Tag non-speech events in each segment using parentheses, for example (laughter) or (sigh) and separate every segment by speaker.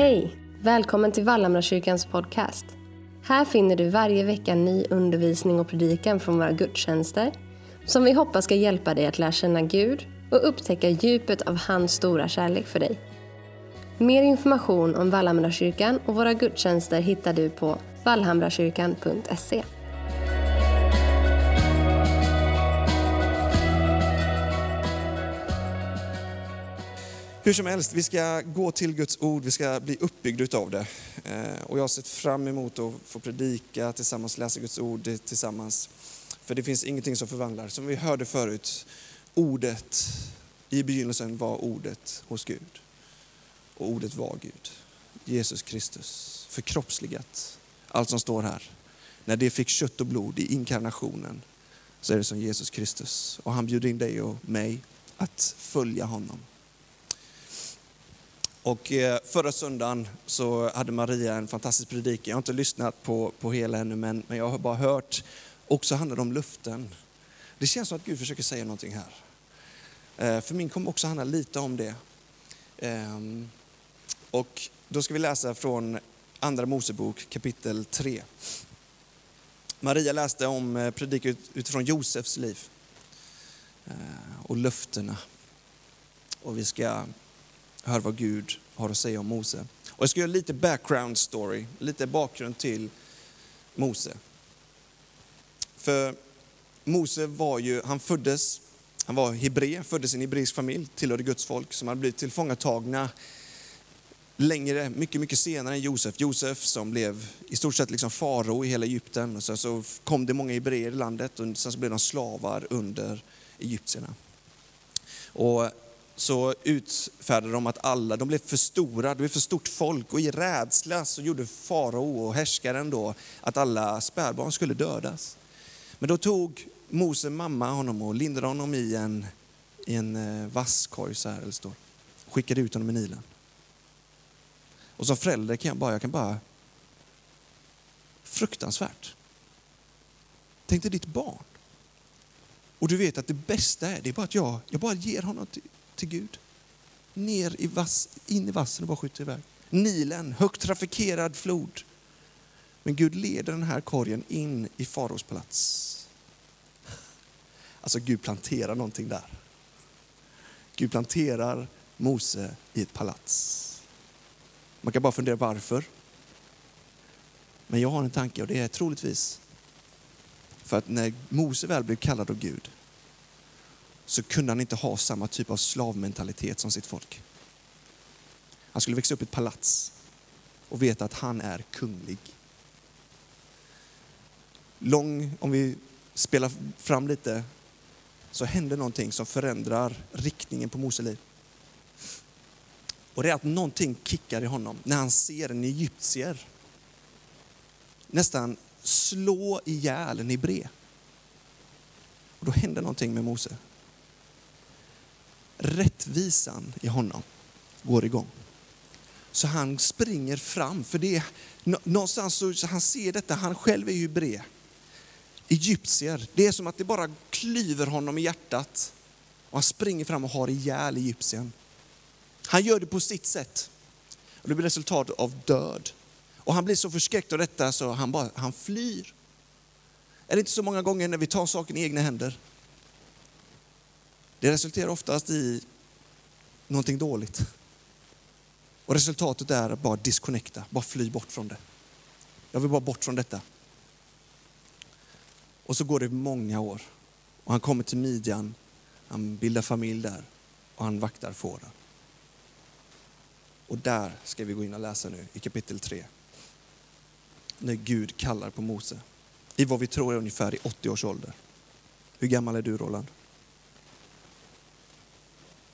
Speaker 1: Hej! Välkommen till Vallhamrakyrkans podcast. Här finner du varje vecka ny undervisning och predikan från våra gudstjänster som vi hoppas ska hjälpa dig att lära känna Gud och upptäcka djupet av hans stora kärlek för dig. Mer information om Vallhamrakyrkan och våra gudstjänster hittar du på vallhamrakyrkan.se.
Speaker 2: Hur som helst, vi ska gå till Guds ord, vi ska bli uppbyggda av det. Eh, och jag har sett fram emot att få predika tillsammans, läsa Guds ord tillsammans. För det finns ingenting som förvandlar. Som vi hörde förut, ordet, i begynnelsen var ordet hos Gud. Och ordet var Gud. Jesus Kristus, förkroppsligat. Allt som står här. När det fick kött och blod i inkarnationen så är det som Jesus Kristus. Och han bjuder in dig och mig att följa honom. Och eh, förra söndagen så hade Maria en fantastisk predikan. Jag har inte lyssnat på, på hela ännu, men, men jag har bara hört. Också handlar det om luften. Det känns som att Gud försöker säga någonting här. Eh, för min kommer också handla lite om det. Ehm, och då ska vi läsa från Andra Mosebok kapitel 3. Maria läste om eh, predikan utifrån Josefs liv och löftena. Och vi ska hör vad Gud har att säga om Mose. Och jag ska göra lite background story, lite bakgrund till Mose. För Mose var ju, han föddes, han var hebre, föddes i en hebreisk familj, tillhörde Guds folk som hade blivit tillfångatagna längre, mycket, mycket senare än Josef. Josef som blev i stort sett liksom farao i hela Egypten. Och sen så kom det många hebreer i landet och sen så blev de slavar under egyptierna. Och så utfärdade de att alla, de blev för stora, det blev för stort folk och i rädsla så gjorde farao och härskaren då att alla spädbarn skulle dödas. Men då tog Mose mamma honom och lindade honom i en, i en eh, vasskorg så här, eller står. Skickade ut honom i Nilen. Och som förälder kan jag bara, jag kan bara, fruktansvärt. Tänk dig ditt barn. Och du vet att det bästa är, det är bara att jag, jag bara ger honom till, till Gud. Ner i vass, in i vassen och bara skjuter iväg. Nilen, högt trafikerad flod. Men Gud leder den här korgen in i faraos palats. Alltså Gud planterar någonting där. Gud planterar Mose i ett palats. Man kan bara fundera varför. Men jag har en tanke och det är troligtvis för att när Mose väl blev kallad av Gud så kunde han inte ha samma typ av slavmentalitet som sitt folk. Han skulle växa upp i ett palats och veta att han är kunglig. Lång, om vi spelar fram lite, så händer någonting som förändrar riktningen på Mose liv. Och det är att någonting kickar i honom när han ser en egyptier nästan slå ihjäl en hebré. Och då händer någonting med Mose. Rättvisan i honom går igång. Så han springer fram, för det är, någonstans så, så han ser detta, han själv är ju hebré. Egyptier, det är som att det bara klyver honom i hjärtat. Och han springer fram och har ihjäl egyptien. Han gör det på sitt sätt. Och det blir resultatet av död. Och han blir så förskräckt av detta så han, bara, han flyr. Är det inte så många gånger när vi tar saken i egna händer? Det resulterar oftast i någonting dåligt. Och resultatet är att bara disconnecta, bara fly bort från det. Jag vill bara bort från detta. Och så går det många år. Och han kommer till Midjan, han bildar familj där och han vaktar fåren. Och där ska vi gå in och läsa nu i kapitel 3. När Gud kallar på Mose. I vad vi tror är ungefär i 80 års ålder. Hur gammal är du Roland?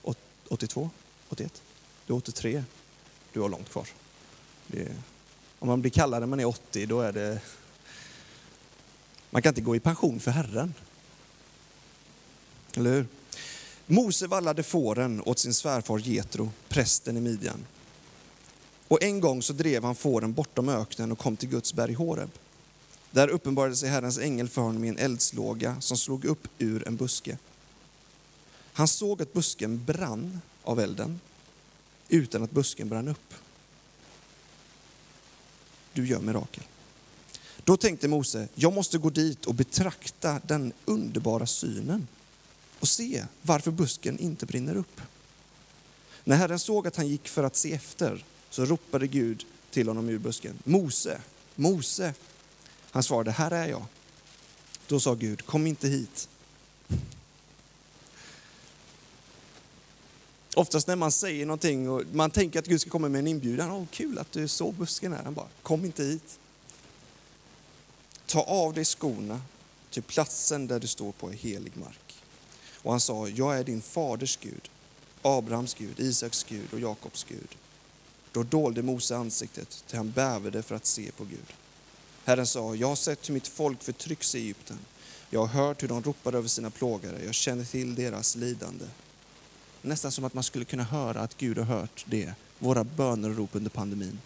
Speaker 2: Åt- 82? 81? Du är 83? Du har långt kvar. Det är, om man blir kallad när man är 80 då är det... Man kan inte gå i pension för Herren. Eller hur? Mose vallade fåren åt sin svärfar Jetro, prästen i Midjan. Och en gång så drev han fåren bortom öknen och kom till Guds berg Horeb. Där uppenbarade sig Herrens ängel för honom i en eldslåga som slog upp ur en buske. Han såg att busken brann av elden utan att busken brann upp. du gör mirakel. Då tänkte Mose, jag måste gå dit och betrakta den underbara synen och se varför busken inte brinner upp. När Herren såg att han gick för att se efter så ropade Gud till honom ur busken. Mose, Mose. Han svarade, här är jag. Då sa Gud, kom inte hit. Oftast när man säger någonting och man tänker att Gud ska komma med en inbjudan, oh, kul att du såg busken här. Han bara, kom inte hit. Ta av dig skorna, till platsen där du står på är helig mark. Och han sa, jag är din faders Gud, Abrahams Gud, Isaks Gud och Jakobs Gud. Då dolde Mose ansiktet till han bävade för att se på Gud. Herren sa, jag har sett hur mitt folk förtrycks i Egypten. Jag har hört hur de ropar över sina plågare. Jag känner till deras lidande. Nästan som att man skulle kunna höra att Gud har hört det, våra böner och rop under pandemin.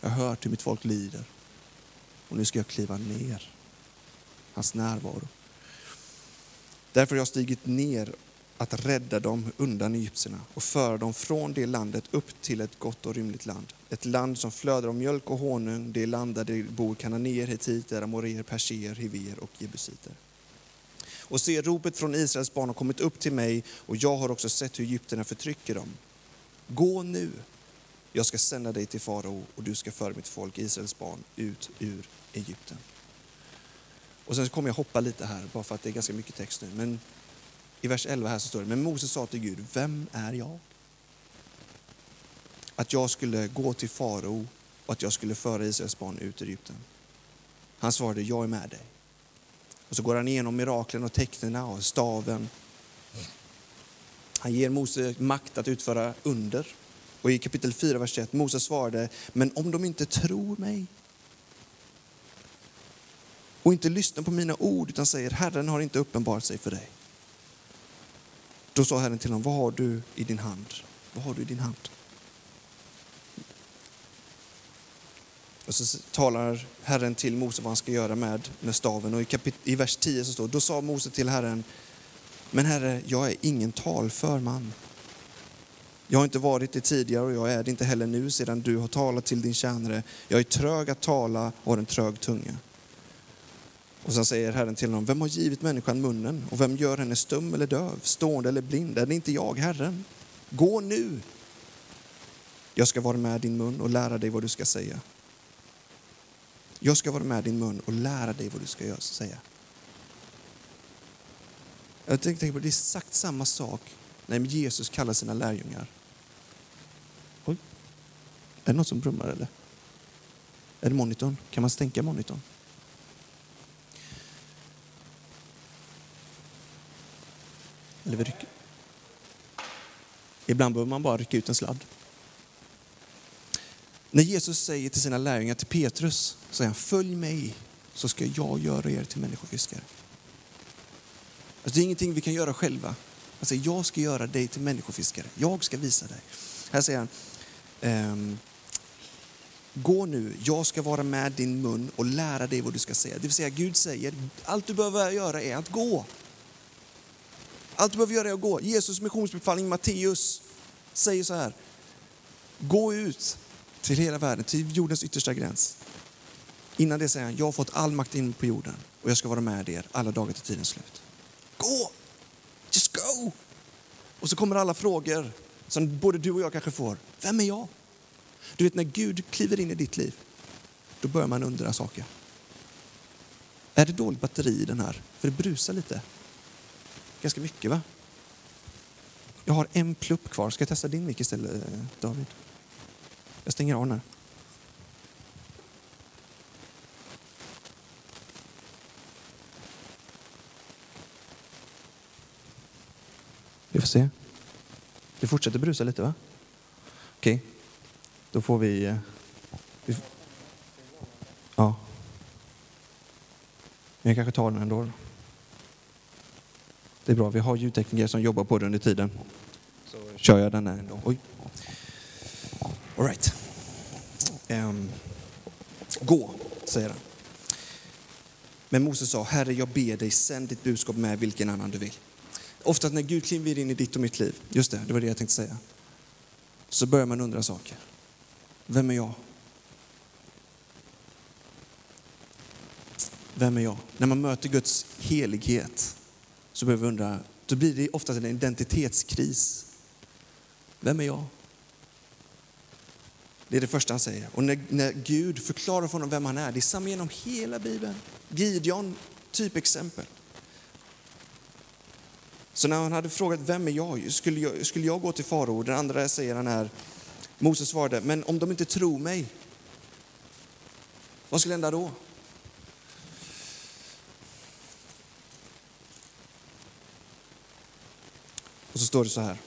Speaker 2: Jag har hört hur mitt folk lider och nu ska jag kliva ner hans närvaro. Därför har jag stigit ner att rädda dem undan egyptierna och föra dem från det landet upp till ett gott och rymligt land. Ett land som flödar av mjölk och honung, det land där det bor kananéer, hetiter, amoréer, perser, hiver och jebusiter. Och se, ropet från Israels barn har kommit upp till mig och jag har också sett hur egyptierna förtrycker dem. Gå nu, jag ska sända dig till farao och du ska föra mitt folk, Israels barn, ut ur Egypten. Och sen kommer jag hoppa lite här, bara för att det är ganska mycket text nu. Men i vers 11 här så står det, men Moses sa till Gud, vem är jag? Att jag skulle gå till farao och att jag skulle föra Israels barn ut ur Egypten. Han svarade, jag är med dig. Och så går han igenom miraklen och tecknen och staven. Han ger Mose makt att utföra under. Och i kapitel 4, vers 1, Mose svarade, men om de inte tror mig och inte lyssnar på mina ord utan säger, Herren har inte uppenbarat sig för dig. Då sa Herren till honom, vad har du i din hand? Vad har du i din hand? Och så talar Herren till Mose vad han ska göra med, med staven. Och i, kapit- i vers 10 så står då sa Mose till Herren, men Herre, jag är ingen talför man. Jag har inte varit det tidigare och jag är det inte heller nu sedan du har talat till din tjänare. Jag är trög att tala och har en trög tunga. Och sen säger Herren till honom, vem har givit människan munnen och vem gör henne stum eller döv, stående eller blind? Är det inte jag, Herren? Gå nu. Jag ska vara med din mun och lära dig vad du ska säga. Jag ska vara med din mun och lära dig vad du ska säga. Jag tänkte på det är exakt samma sak när Jesus kallar sina lärjungar. Oj, är det något som brummar eller? Är det monitorn? Kan man stänka monitorn? Eller vi rycker. Ibland behöver man bara rycka ut en sladd. När Jesus säger till sina lärjungar, till Petrus, säger han följ mig så ska jag göra er till människofiskare. Alltså, det är ingenting vi kan göra själva. Han säger, jag ska göra dig till människofiskare. Jag ska visa dig. Här säger han, ehm, gå nu, jag ska vara med din mun och lära dig vad du ska säga. Det vill säga Gud säger, allt du behöver göra är att gå. Allt du behöver göra är att gå. Jesus missionsbefallning Matteus säger så här, gå ut till hela världen, till jordens yttersta gräns. Innan det säger han, jag har fått all makt in på jorden och jag ska vara med er alla dagar till tidens slut. Gå! Just go! Och så kommer alla frågor som både du och jag kanske får. Vem är jag? Du vet när Gud kliver in i ditt liv, då börjar man undra saker. Är det dåligt batteri i den här? För det brusar lite. Ganska mycket va? Jag har en plupp kvar. Ska jag testa din mick istället eh, David? Jag stänger av den här. Vi får se. Det fortsätter brusa lite va? Okej, okay. då får vi... Eh, vi ja. Men jag kanske tar den ändå. Det är bra, vi har ljudtekniker som jobbar på det under tiden. Så kör jag den här ändå. Oj. All right. Um, gå, säger han. Men Moses sa, Herre jag ber dig, sänd ditt budskap med vilken annan du vill. Ofta när Gud kliver in i ditt och mitt liv, just det, det var det jag tänkte säga, så börjar man undra saker. Vem är jag? Vem är jag? När man möter Guds helighet så börjar man undra, då blir det oftast en identitetskris. Vem är jag? Det är det första han säger. Och när, när Gud förklarar för honom vem han är, det är samma genom hela Bibeln. Gideon, typexempel. Så när han hade frågat vem är jag, skulle jag, skulle jag gå till farao? Den andra säger han här, Moses svarade, men om de inte tror mig, vad skulle hända då? Och så står det så här.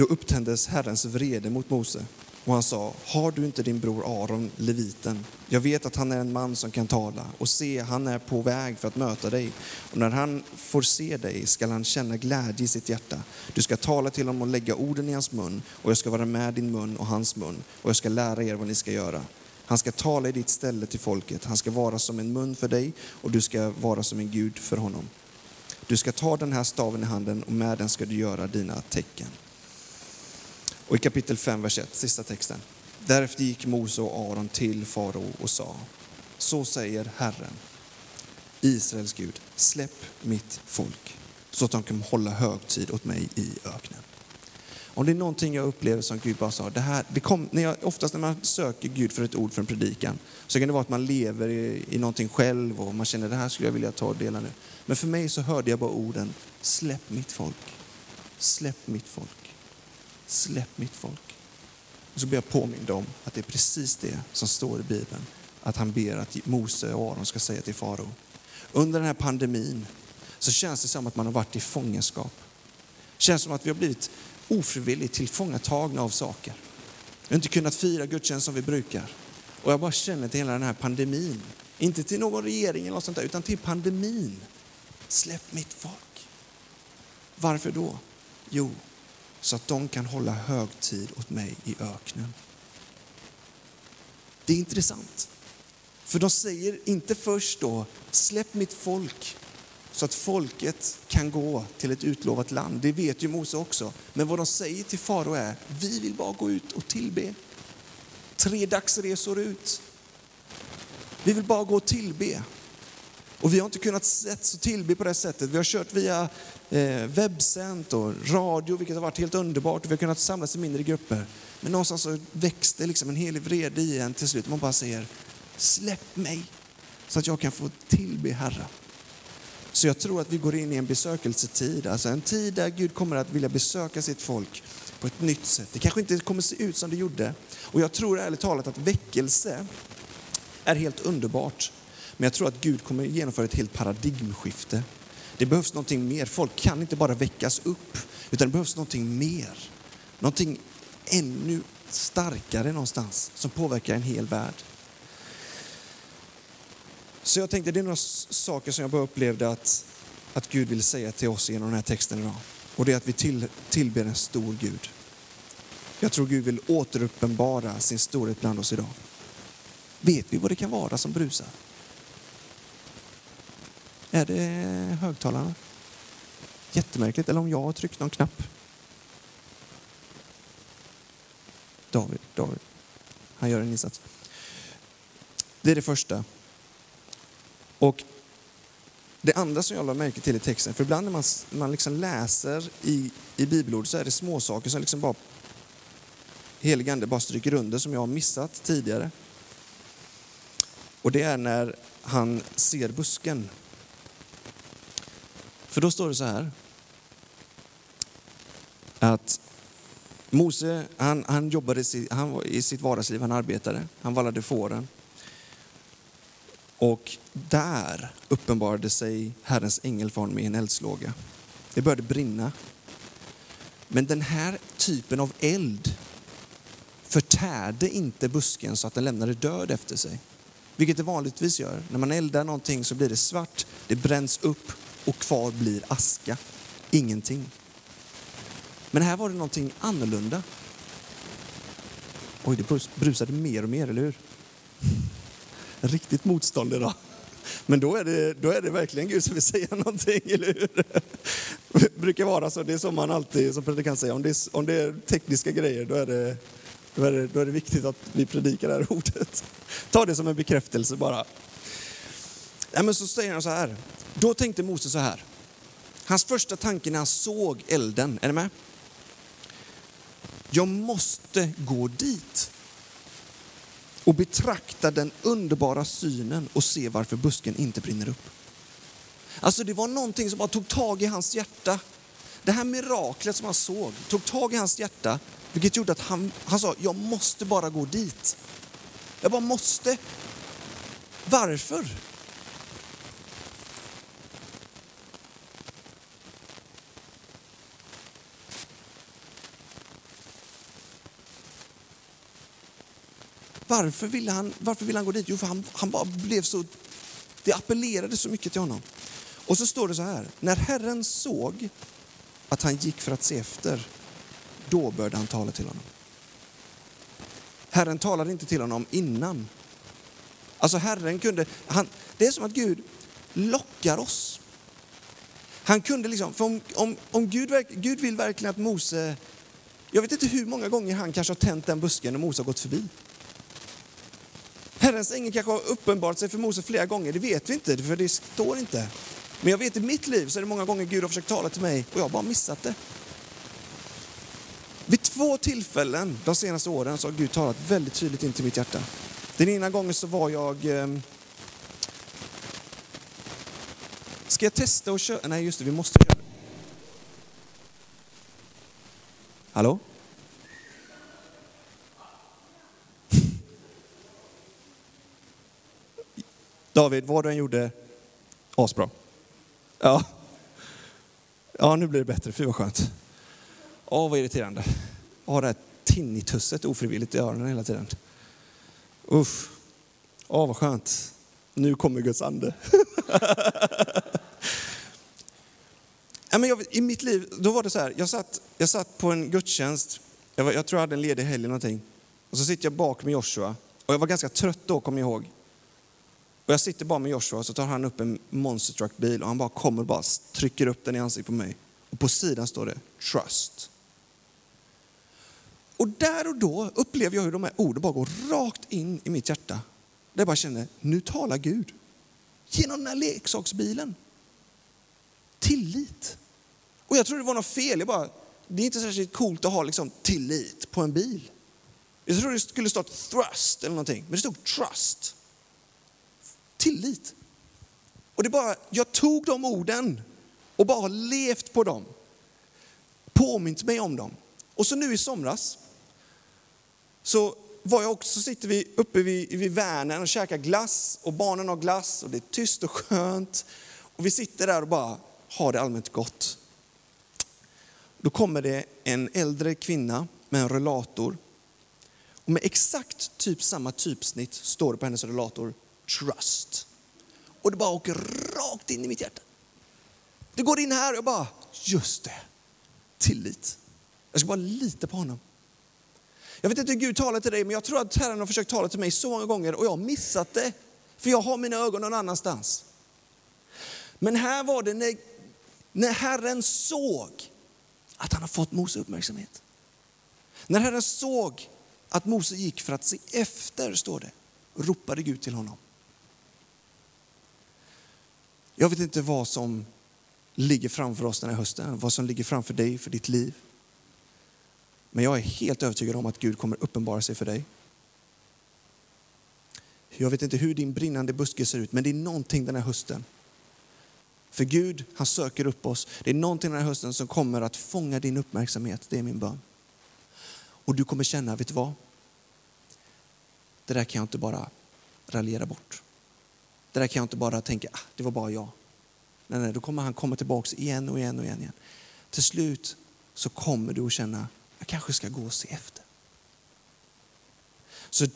Speaker 2: Då upptändes Herrens vrede mot Mose och han sa, har du inte din bror Aron, leviten? Jag vet att han är en man som kan tala och se, han är på väg för att möta dig. Och när han får se dig skall han känna glädje i sitt hjärta. Du ska tala till honom och lägga orden i hans mun och jag ska vara med din mun och hans mun och jag ska lära er vad ni ska göra. Han ska tala i ditt ställe till folket, han ska vara som en mun för dig och du ska vara som en Gud för honom. Du ska ta den här staven i handen och med den ska du göra dina tecken. Och i kapitel 5, vers 1, sista texten. Därefter gick Mose och Aron till farao och sa, så säger Herren, Israels Gud, släpp mitt folk så att de kan hålla högtid åt mig i öknen. Om det är någonting jag upplever som Gud bara sa, det här, det kom, när jag, oftast när man söker Gud för ett ord för en predikan så kan det vara att man lever i, i någonting själv och man känner det här skulle jag vilja ta och dela nu. Men för mig så hörde jag bara orden, släpp mitt folk, släpp mitt folk, släpp mitt folk. Och så blir jag påmind om att det är precis det som står i Bibeln, att han ber att Mose och Aron ska säga till farao. Under den här pandemin så känns det som att man har varit i fångenskap. känns som att vi har blivit ofrivilligt tillfångatagna av saker. Vi har inte kunnat fira gudstjänst som vi brukar. Och jag bara känner till hela den här pandemin, inte till någon regering eller något sånt där, utan till pandemin. Släpp mitt folk. Varför då? Jo, så att de kan hålla högtid åt mig i öknen. Det är intressant. För de säger inte först då, släpp mitt folk så att folket kan gå till ett utlovat land. Det vet ju Mose också. Men vad de säger till farao är, vi vill bara gå ut och tillbe. Tre dagsresor ut. Vi vill bara gå och tillbe. Och vi har inte kunnat sett och tillbe på det sättet. Vi har kört via eh, webbsänt och radio, vilket har varit helt underbart. Vi har kunnat samlas i mindre grupper. Men någonstans så växte liksom en helig vrede i en till slut. Man bara säger, släpp mig så att jag kan få tillbe Herren. Så jag tror att vi går in i en besökelsetid, alltså en tid där Gud kommer att vilja besöka sitt folk på ett nytt sätt. Det kanske inte kommer se ut som det gjorde. Och jag tror ärligt talat att väckelse är helt underbart. Men jag tror att Gud kommer genomföra ett helt paradigmskifte. Det behövs någonting mer. Folk kan inte bara väckas upp, utan det behövs någonting mer. Någonting ännu starkare någonstans som påverkar en hel värld. Så jag tänkte det är några saker som jag bara upplevde att, att Gud vill säga till oss genom den här texten idag. Och det är att vi till, tillber en stor Gud. Jag tror Gud vill återuppenbara sin storhet bland oss idag. Vet vi vad det kan vara som brusar? Är det högtalarna? Jättemärkligt. Eller om jag har tryckt någon knapp. David, David. Han gör en insats. Det är det första. Och det andra som jag lade märke till i texten, för ibland när man, man liksom läser i, i bibelord så är det små saker som liksom bara helig ande bara stryker under som jag har missat tidigare. Och det är när han ser busken. För då står det så här att Mose, han, han jobbade i, han, i sitt vardagsliv, han arbetade, han vallade fåren. Och där uppenbarade sig Herrens ängel för honom i en eldslåga. Det började brinna. Men den här typen av eld förtärde inte busken så att den lämnade död efter sig. Vilket det vanligtvis gör. När man eldar någonting så blir det svart, det bränns upp och kvar blir aska. Ingenting. Men här var det någonting annorlunda. Oj, det brusade mer och mer, eller hur? (laughs) riktigt motstånd idag. Men då är, det, då är det verkligen Gud som vill säga (laughs) någonting, eller hur? Det (laughs) brukar vara så, det är som man alltid som predikant säger, om det, är, om det är tekniska grejer då är det Då är, det, då är det viktigt att vi predikar det här ordet. Ta det som en bekräftelse bara. Ja, men så säger han så här. Då tänkte Mose så här. Hans första tanke när han såg elden, är ni med? Jag måste gå dit och betrakta den underbara synen och se varför busken inte brinner upp. Alltså det var någonting som bara tog tag i hans hjärta. Det här miraklet som han såg tog tag i hans hjärta, vilket gjorde att han, han sa, jag måste bara gå dit. Jag bara måste. Varför? Varför ville han, varför ville han gå dit? Jo, för han, han bara blev så... Det appellerade så mycket till honom. Och så står det så här. När Herren såg att han gick för att se efter, då började han tala till honom. Herren talade inte till honom innan. Alltså Herren kunde, han, det är som att Gud lockar oss. Han kunde liksom, för om, om, om Gud, Gud vill verkligen att Mose, jag vet inte hur många gånger han kanske har tänt den busken och Mose har gått förbi. Herrens ängel kanske har uppenbarat sig för Mose flera gånger, det vet vi inte, för det står inte. Men jag vet i mitt liv så är det många gånger Gud har försökt tala till mig och jag har bara missat det. Vid två tillfällen de senaste åren så har Gud talat väldigt tydligt in till mitt hjärta. Den ena gången så var jag... Eh, ska jag testa och köra? Nej, just det, vi måste köra. Hallå? David, vad du än gjorde, asbra. Ja. ja, nu blir det bättre. Fy vad skönt. Åh, vad irriterande. Ha det här tinnituset ofrivilligt i öronen hela tiden. Uff. Åh, vad skönt. Nu kommer Guds ande. (laughs) ja, men jag, I mitt liv, då var det så här. Jag satt, jag satt på en gudstjänst. Jag, var, jag tror jag hade en ledig helg eller någonting. Och så sitter jag bak med Joshua. Och jag var ganska trött då, kommer jag ihåg. Och jag sitter bara med Joshua och så tar han upp en monster truck bil och han bara kommer och bara trycker upp den i ansiktet på mig. Och på sidan står det trust. Och där och då upplever jag hur de här orden bara går rakt in i mitt hjärta. Där jag bara känner, nu talar Gud. Genom den här leksaksbilen. Tillit. Och jag tror det var något fel. Jag bara, det är inte särskilt coolt att ha liksom tillit på en bil. Jag tror det skulle stått thrust eller någonting, men det stod trust tillit. Och det bara, jag tog de orden och bara levt på dem. Påmint mig om dem. Och så nu i somras så var jag också, sitter vi uppe vid, vid Vänern och käkar glass och barnen har glass och det är tyst och skönt. Och vi sitter där och bara har det allmänt gott. Då kommer det en äldre kvinna med en rullator. Och med exakt typ samma typsnitt står det på hennes rullator trust. Och det bara åker rakt in i mitt hjärta. Det går in här och jag bara, just det, tillit. Jag ska bara lita på honom. Jag vet inte hur Gud talar till dig, men jag tror att Herren har försökt tala till mig så många gånger och jag har missat det. För jag har mina ögon någon annanstans. Men här var det när, när Herren såg att han har fått Mose uppmärksamhet. När Herren såg att Mose gick för att se efter, står det, ropade Gud till honom. Jag vet inte vad som ligger framför oss den här hösten, vad som ligger framför dig, för ditt liv. Men jag är helt övertygad om att Gud kommer uppenbara sig för dig. Jag vet inte hur din brinnande buske ser ut, men det är någonting den här hösten. För Gud, han söker upp oss. Det är någonting den här hösten som kommer att fånga din uppmärksamhet. Det är min bön. Och du kommer känna, vet du vad? Det där kan jag inte bara raljera bort. Det där kan jag inte bara tänka, ah, det var bara jag. Nej, nej, då kommer han komma tillbaka igen och igen och igen. igen. Till slut så kommer du att känna, jag kanske ska gå och se efter. Så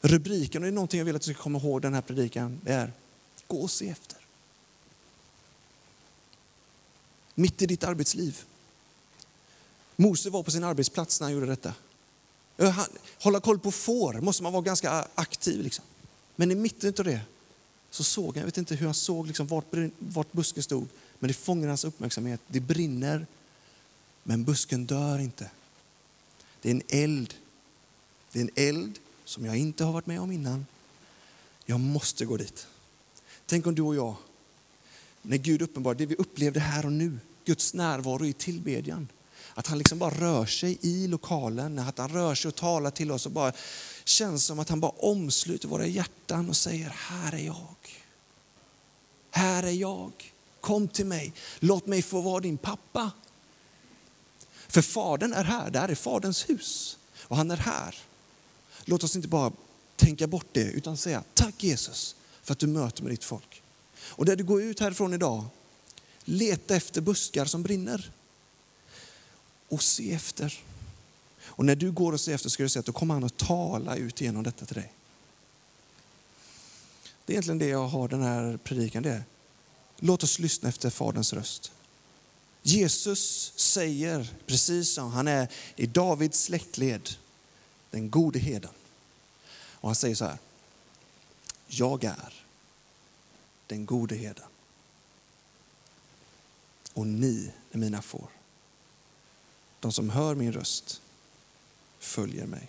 Speaker 2: rubriken, och det är någonting jag vill att du ska komma ihåg den här predikan, det är gå och se efter. Mitt i ditt arbetsliv. Mose var på sin arbetsplats när han gjorde detta. Hålla koll på får måste man vara ganska aktiv. Liksom. Men i mitten av det så såg han, jag vet inte hur han såg liksom vart, vart busken stod, men det fångade hans uppmärksamhet. Det brinner, men busken dör inte. Det är en eld Det är en eld som jag inte har varit med om innan. Jag måste gå dit. Tänk om du och jag, när Gud uppenbar det vi upplevde här och nu, Guds närvaro i tillbedjan. Att han liksom bara rör sig i lokalen, att han rör sig och talar till oss och bara känns som att han bara omsluter våra hjärtan och säger, här är jag. Här är jag. Kom till mig. Låt mig få vara din pappa. För Fadern är här, det här är Faderns hus och han är här. Låt oss inte bara tänka bort det utan säga tack Jesus för att du möter med ditt folk. Och där du går ut härifrån idag, leta efter buskar som brinner. Och se efter. Och när du går och ser efter ska du se att då kommer han att tala ut genom detta till dig. Det är egentligen det jag har den här predikan. Det är. Låt oss lyssna efter Faderns röst. Jesus säger, precis som han är i Davids släktled, den gode heden. Och han säger så här, jag är den gode heden. Och ni är mina får. De som hör min röst följer mig.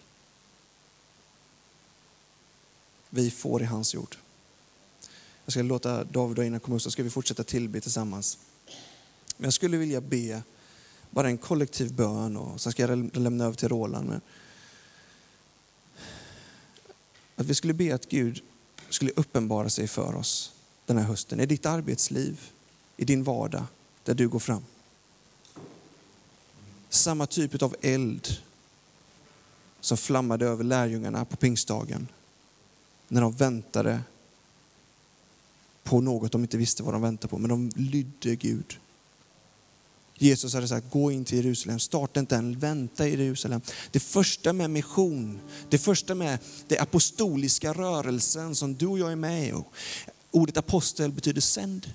Speaker 2: Vi får i hans jord. Jag ska låta David och Ina komma upp så ska vi fortsätta tillbe tillsammans. Men jag skulle vilja be bara en kollektiv bön och sen ska jag lämna över till Roland. Men att vi skulle be att Gud skulle uppenbara sig för oss den här hösten, i ditt arbetsliv, i din vardag, där du går fram. Samma typ av eld som flammade över lärjungarna på pingstdagen när de väntade på något de inte visste vad de väntade på, men de lydde Gud. Jesus hade sagt, gå in till Jerusalem, starta inte än, vänta i Jerusalem. Det första med mission, det första med den apostoliska rörelsen som du och jag är med i. Ordet apostel betyder sänd.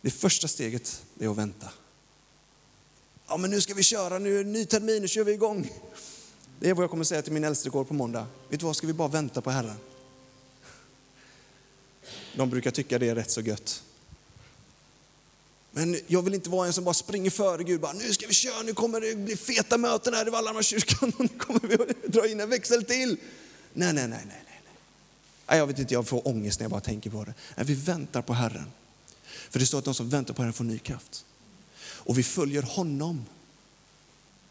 Speaker 2: Det första steget är att vänta. Ja, men nu ska vi köra, nu är det ny termin, nu kör vi igång. Det är vad jag kommer säga till min äldstekår på måndag. Vet du vad, ska vi bara vänta på Herren? De brukar tycka det är rätt så gött. Men jag vill inte vara en som bara springer före Gud. Bara, nu ska vi köra, nu kommer det bli feta möten här i Vallhammarkyrkan (laughs) och nu kommer vi att dra in en växel till. Nej, nej, nej, nej. nej. Jag vet inte, jag får ångest när jag bara tänker på det. Nej, vi väntar på Herren. För det står att de som väntar på Herren får ny kraft. Och vi följer honom.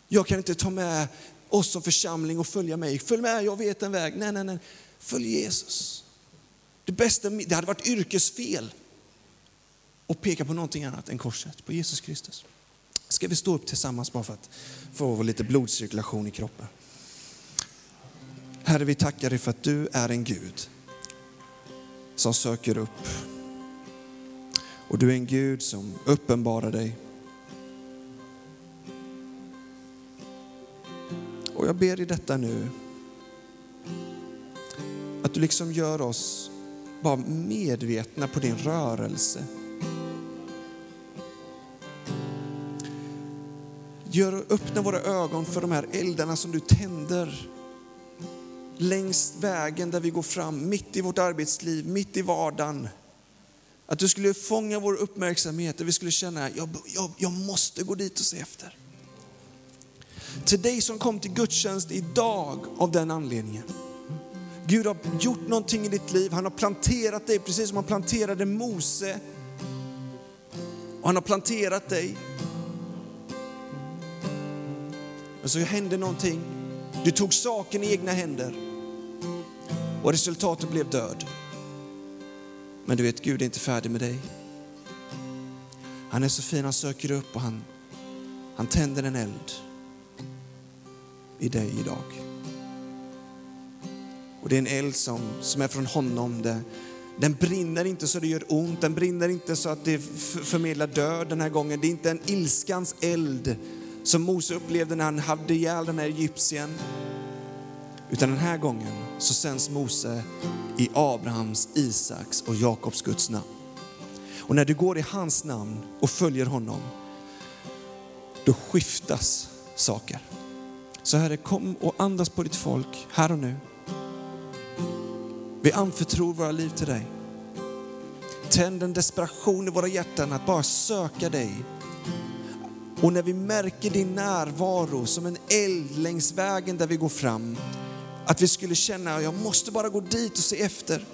Speaker 2: Jag kan inte ta med oss som församling och följa mig. Följ med, jag vet en väg. Nej, nej, nej. Följ Jesus. Det, bästa, det hade varit yrkesfel att peka på någonting annat än korset, på Jesus Kristus. Ska vi stå upp tillsammans bara för att få lite blodcirkulation i kroppen? Herre, vi tackar dig för att du är en Gud som söker upp. Och du är en Gud som uppenbarar dig. Och jag ber i detta nu att du liksom gör oss bara medvetna på din rörelse. Gör, öppna våra ögon för de här eldarna som du tänder längs vägen där vi går fram, mitt i vårt arbetsliv, mitt i vardagen. Att du skulle fånga vår uppmärksamhet och vi skulle känna, jag, jag, jag måste gå dit och se efter. Till dig som kom till gudstjänst idag av den anledningen. Gud har gjort någonting i ditt liv, han har planterat dig precis som han planterade Mose. Och han har planterat dig Men så hände någonting. Du tog saken i egna händer och resultatet blev död. Men du vet, Gud är inte färdig med dig. Han är så fin, han söker upp och han, han tänder en eld i dig idag. Och det är en eld som, som är från honom. Det, den brinner inte så det gör ont, den brinner inte så att det förmedlar död den här gången. Det är inte en ilskans eld som Mose upplevde när han hade ihjäl den här egyptiern. Utan den här gången så sänds Mose i Abrahams, Isaks och Jakobs Guds namn. Och när du går i hans namn och följer honom, då skiftas saker. Så Herre, kom och andas på ditt folk här och nu. Vi anförtror våra liv till dig. Tänd en desperation i våra hjärtan att bara söka dig Och när vi märker din närvaro som en eld längs vägen där vi går fram, att vi skulle känna, jag måste bara gå dit och se efter.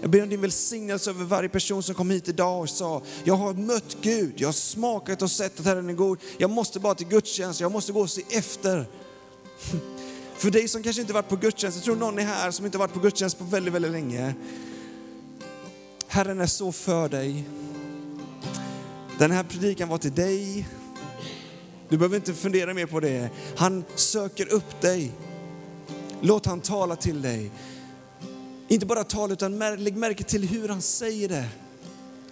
Speaker 2: Jag ber om din välsignelse över varje person som kom hit idag och sa, jag har mött Gud, jag har smakat och sett att Herren är god. Jag måste bara till gudstjänst, jag måste gå och se efter. (laughs) För dig som kanske inte varit på gudstjänst, jag tror någon är här som inte varit på gudstjänst på väldigt, väldigt länge. Herren är så för dig. Den här predikan var till dig. Du behöver inte fundera mer på det. Han söker upp dig. Låt han tala till dig. Inte bara tala, utan lägg märke till hur han säger det.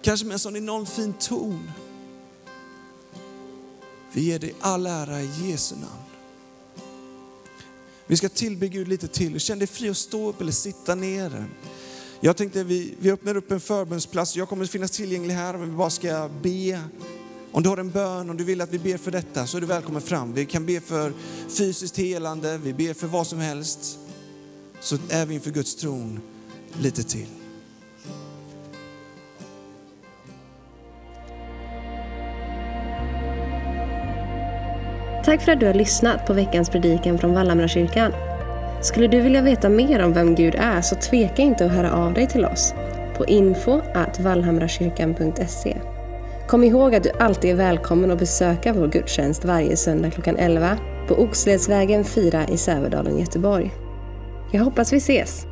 Speaker 2: Kanske med en sån enormt fin ton. Vi ger dig all ära i Jesu namn. Vi ska tillbe Gud lite till. Känn dig fri att stå upp eller sitta ner. Jag tänkte vi, vi öppnar upp en förbönsplats. Jag kommer att finnas tillgänglig här om vi bara ska be. Om du har en bön, om du vill att vi ber för detta så är du välkommen fram. Vi kan be för fysiskt helande, vi ber för vad som helst. Så är vi inför Guds tron lite till.
Speaker 1: Tack för att du har lyssnat på veckans predikan från Vallhamrakyrkan. Skulle du vilja veta mer om vem Gud är så tveka inte att höra av dig till oss på info vallhamrakyrkan.se. Kom ihåg att du alltid är välkommen att besöka vår gudstjänst varje söndag klockan 11 på Oxledsvägen 4 i Sävedalen, Göteborg. Jag hoppas vi ses!